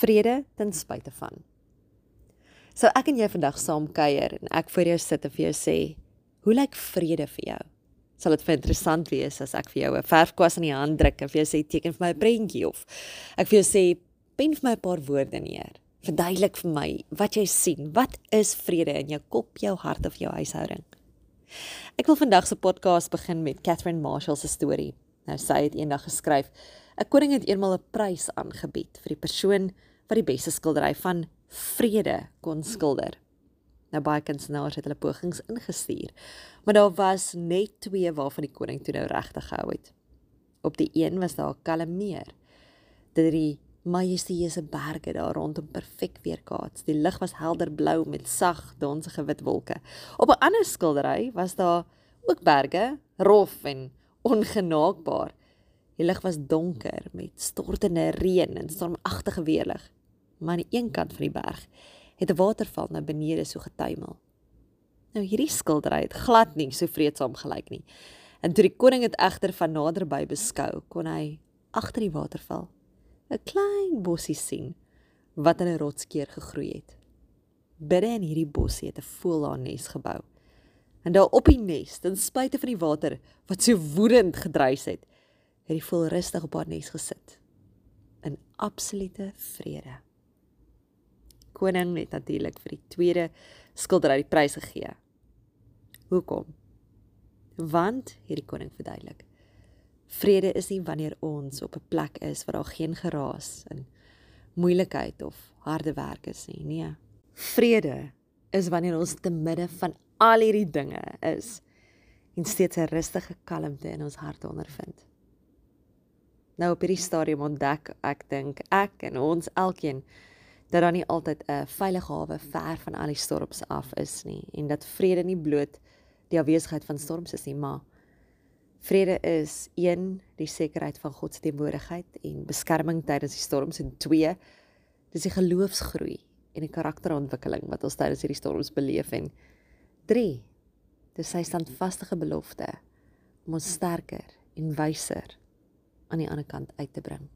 Vrede ten spyte van. So ek en jy vandag saam kuier en ek vir jou sit en vir jou sê, hoe lyk vrede vir jou? Sal dit vir interessant wees as ek vir jou 'n verfkwas in die hand druk en vir jou sê teken vir my 'n prentjie of ek vir jou sê pen vir my 'n paar woorde neer. Verduidelik vir my wat jy sien. Wat is vrede in jou kop, jou hart of jou huishouding? Ek wil vandag se podcast begin met Catherine Marshall se storie. Nou sy het eendag geskryf: "’n Koning het eenmal 'n prys aangebied vir die persoon wat die beste skildery van vrede kon skilder. Nou baie kunstenaars het hulle pogings ingestuur, maar daar was net twee waarvan die koning toe nou regtig gehou het. Op die een was daar 'n kalme meer. Dit die majestueuse berge daar rondom perfek weerkaats. Die lug was helder blou met sag, donsige wit wolke. Op 'n ander skildery was daar ook berge, rof en ongenaakbaar. Die lug was donker met stortende reën en stormagtige weerlig maar aan die een kant van die berg het 'n waterval na benede so getuimel. Nou hierdie skildery het glad nie so vreedsaam gelyk nie. En toe die koning dit egter van naderby beskou, kon hy agter die waterval 'n klein bossie sien wat in 'n rotskeer gegroei het. Binne in hierdie bossie het 'n voël haar nes gebou. En daar op die nes, ten spyte van die water wat so woedend gedruis het, het die voël rustig op haar nes gesit in absolute vrede koning het natuurlik vir die tweede skildery die prys gegee. Hoekom? Want hierdie koning verduidelik. Vrede is nie wanneer ons op 'n plek is waar daar geen geraas en moeilikheid of harde werk is nie. Nee. Vrede is wanneer ons te midde van al hierdie dinge is en steeds 'n rustige kalmte in ons hart ondervind. Nou op hierdie stadium ontdek ek dink ek en ons elkeen dat daar nie altyd 'n veilige hawe ver van al die storms af is nie en dat vrede nie bloot die afwesigheid van storms is nie, maar vrede is 1 die sekerheid van God se teenwoordigheid en beskerming tydens die storms en 2 dis die geloofsgroei en die karakterontwikkeling wat ons tydens hierdie storms beleef en 3 dis sy standvaste belofte om ons sterker en wyser aan die ander kant uit te bring.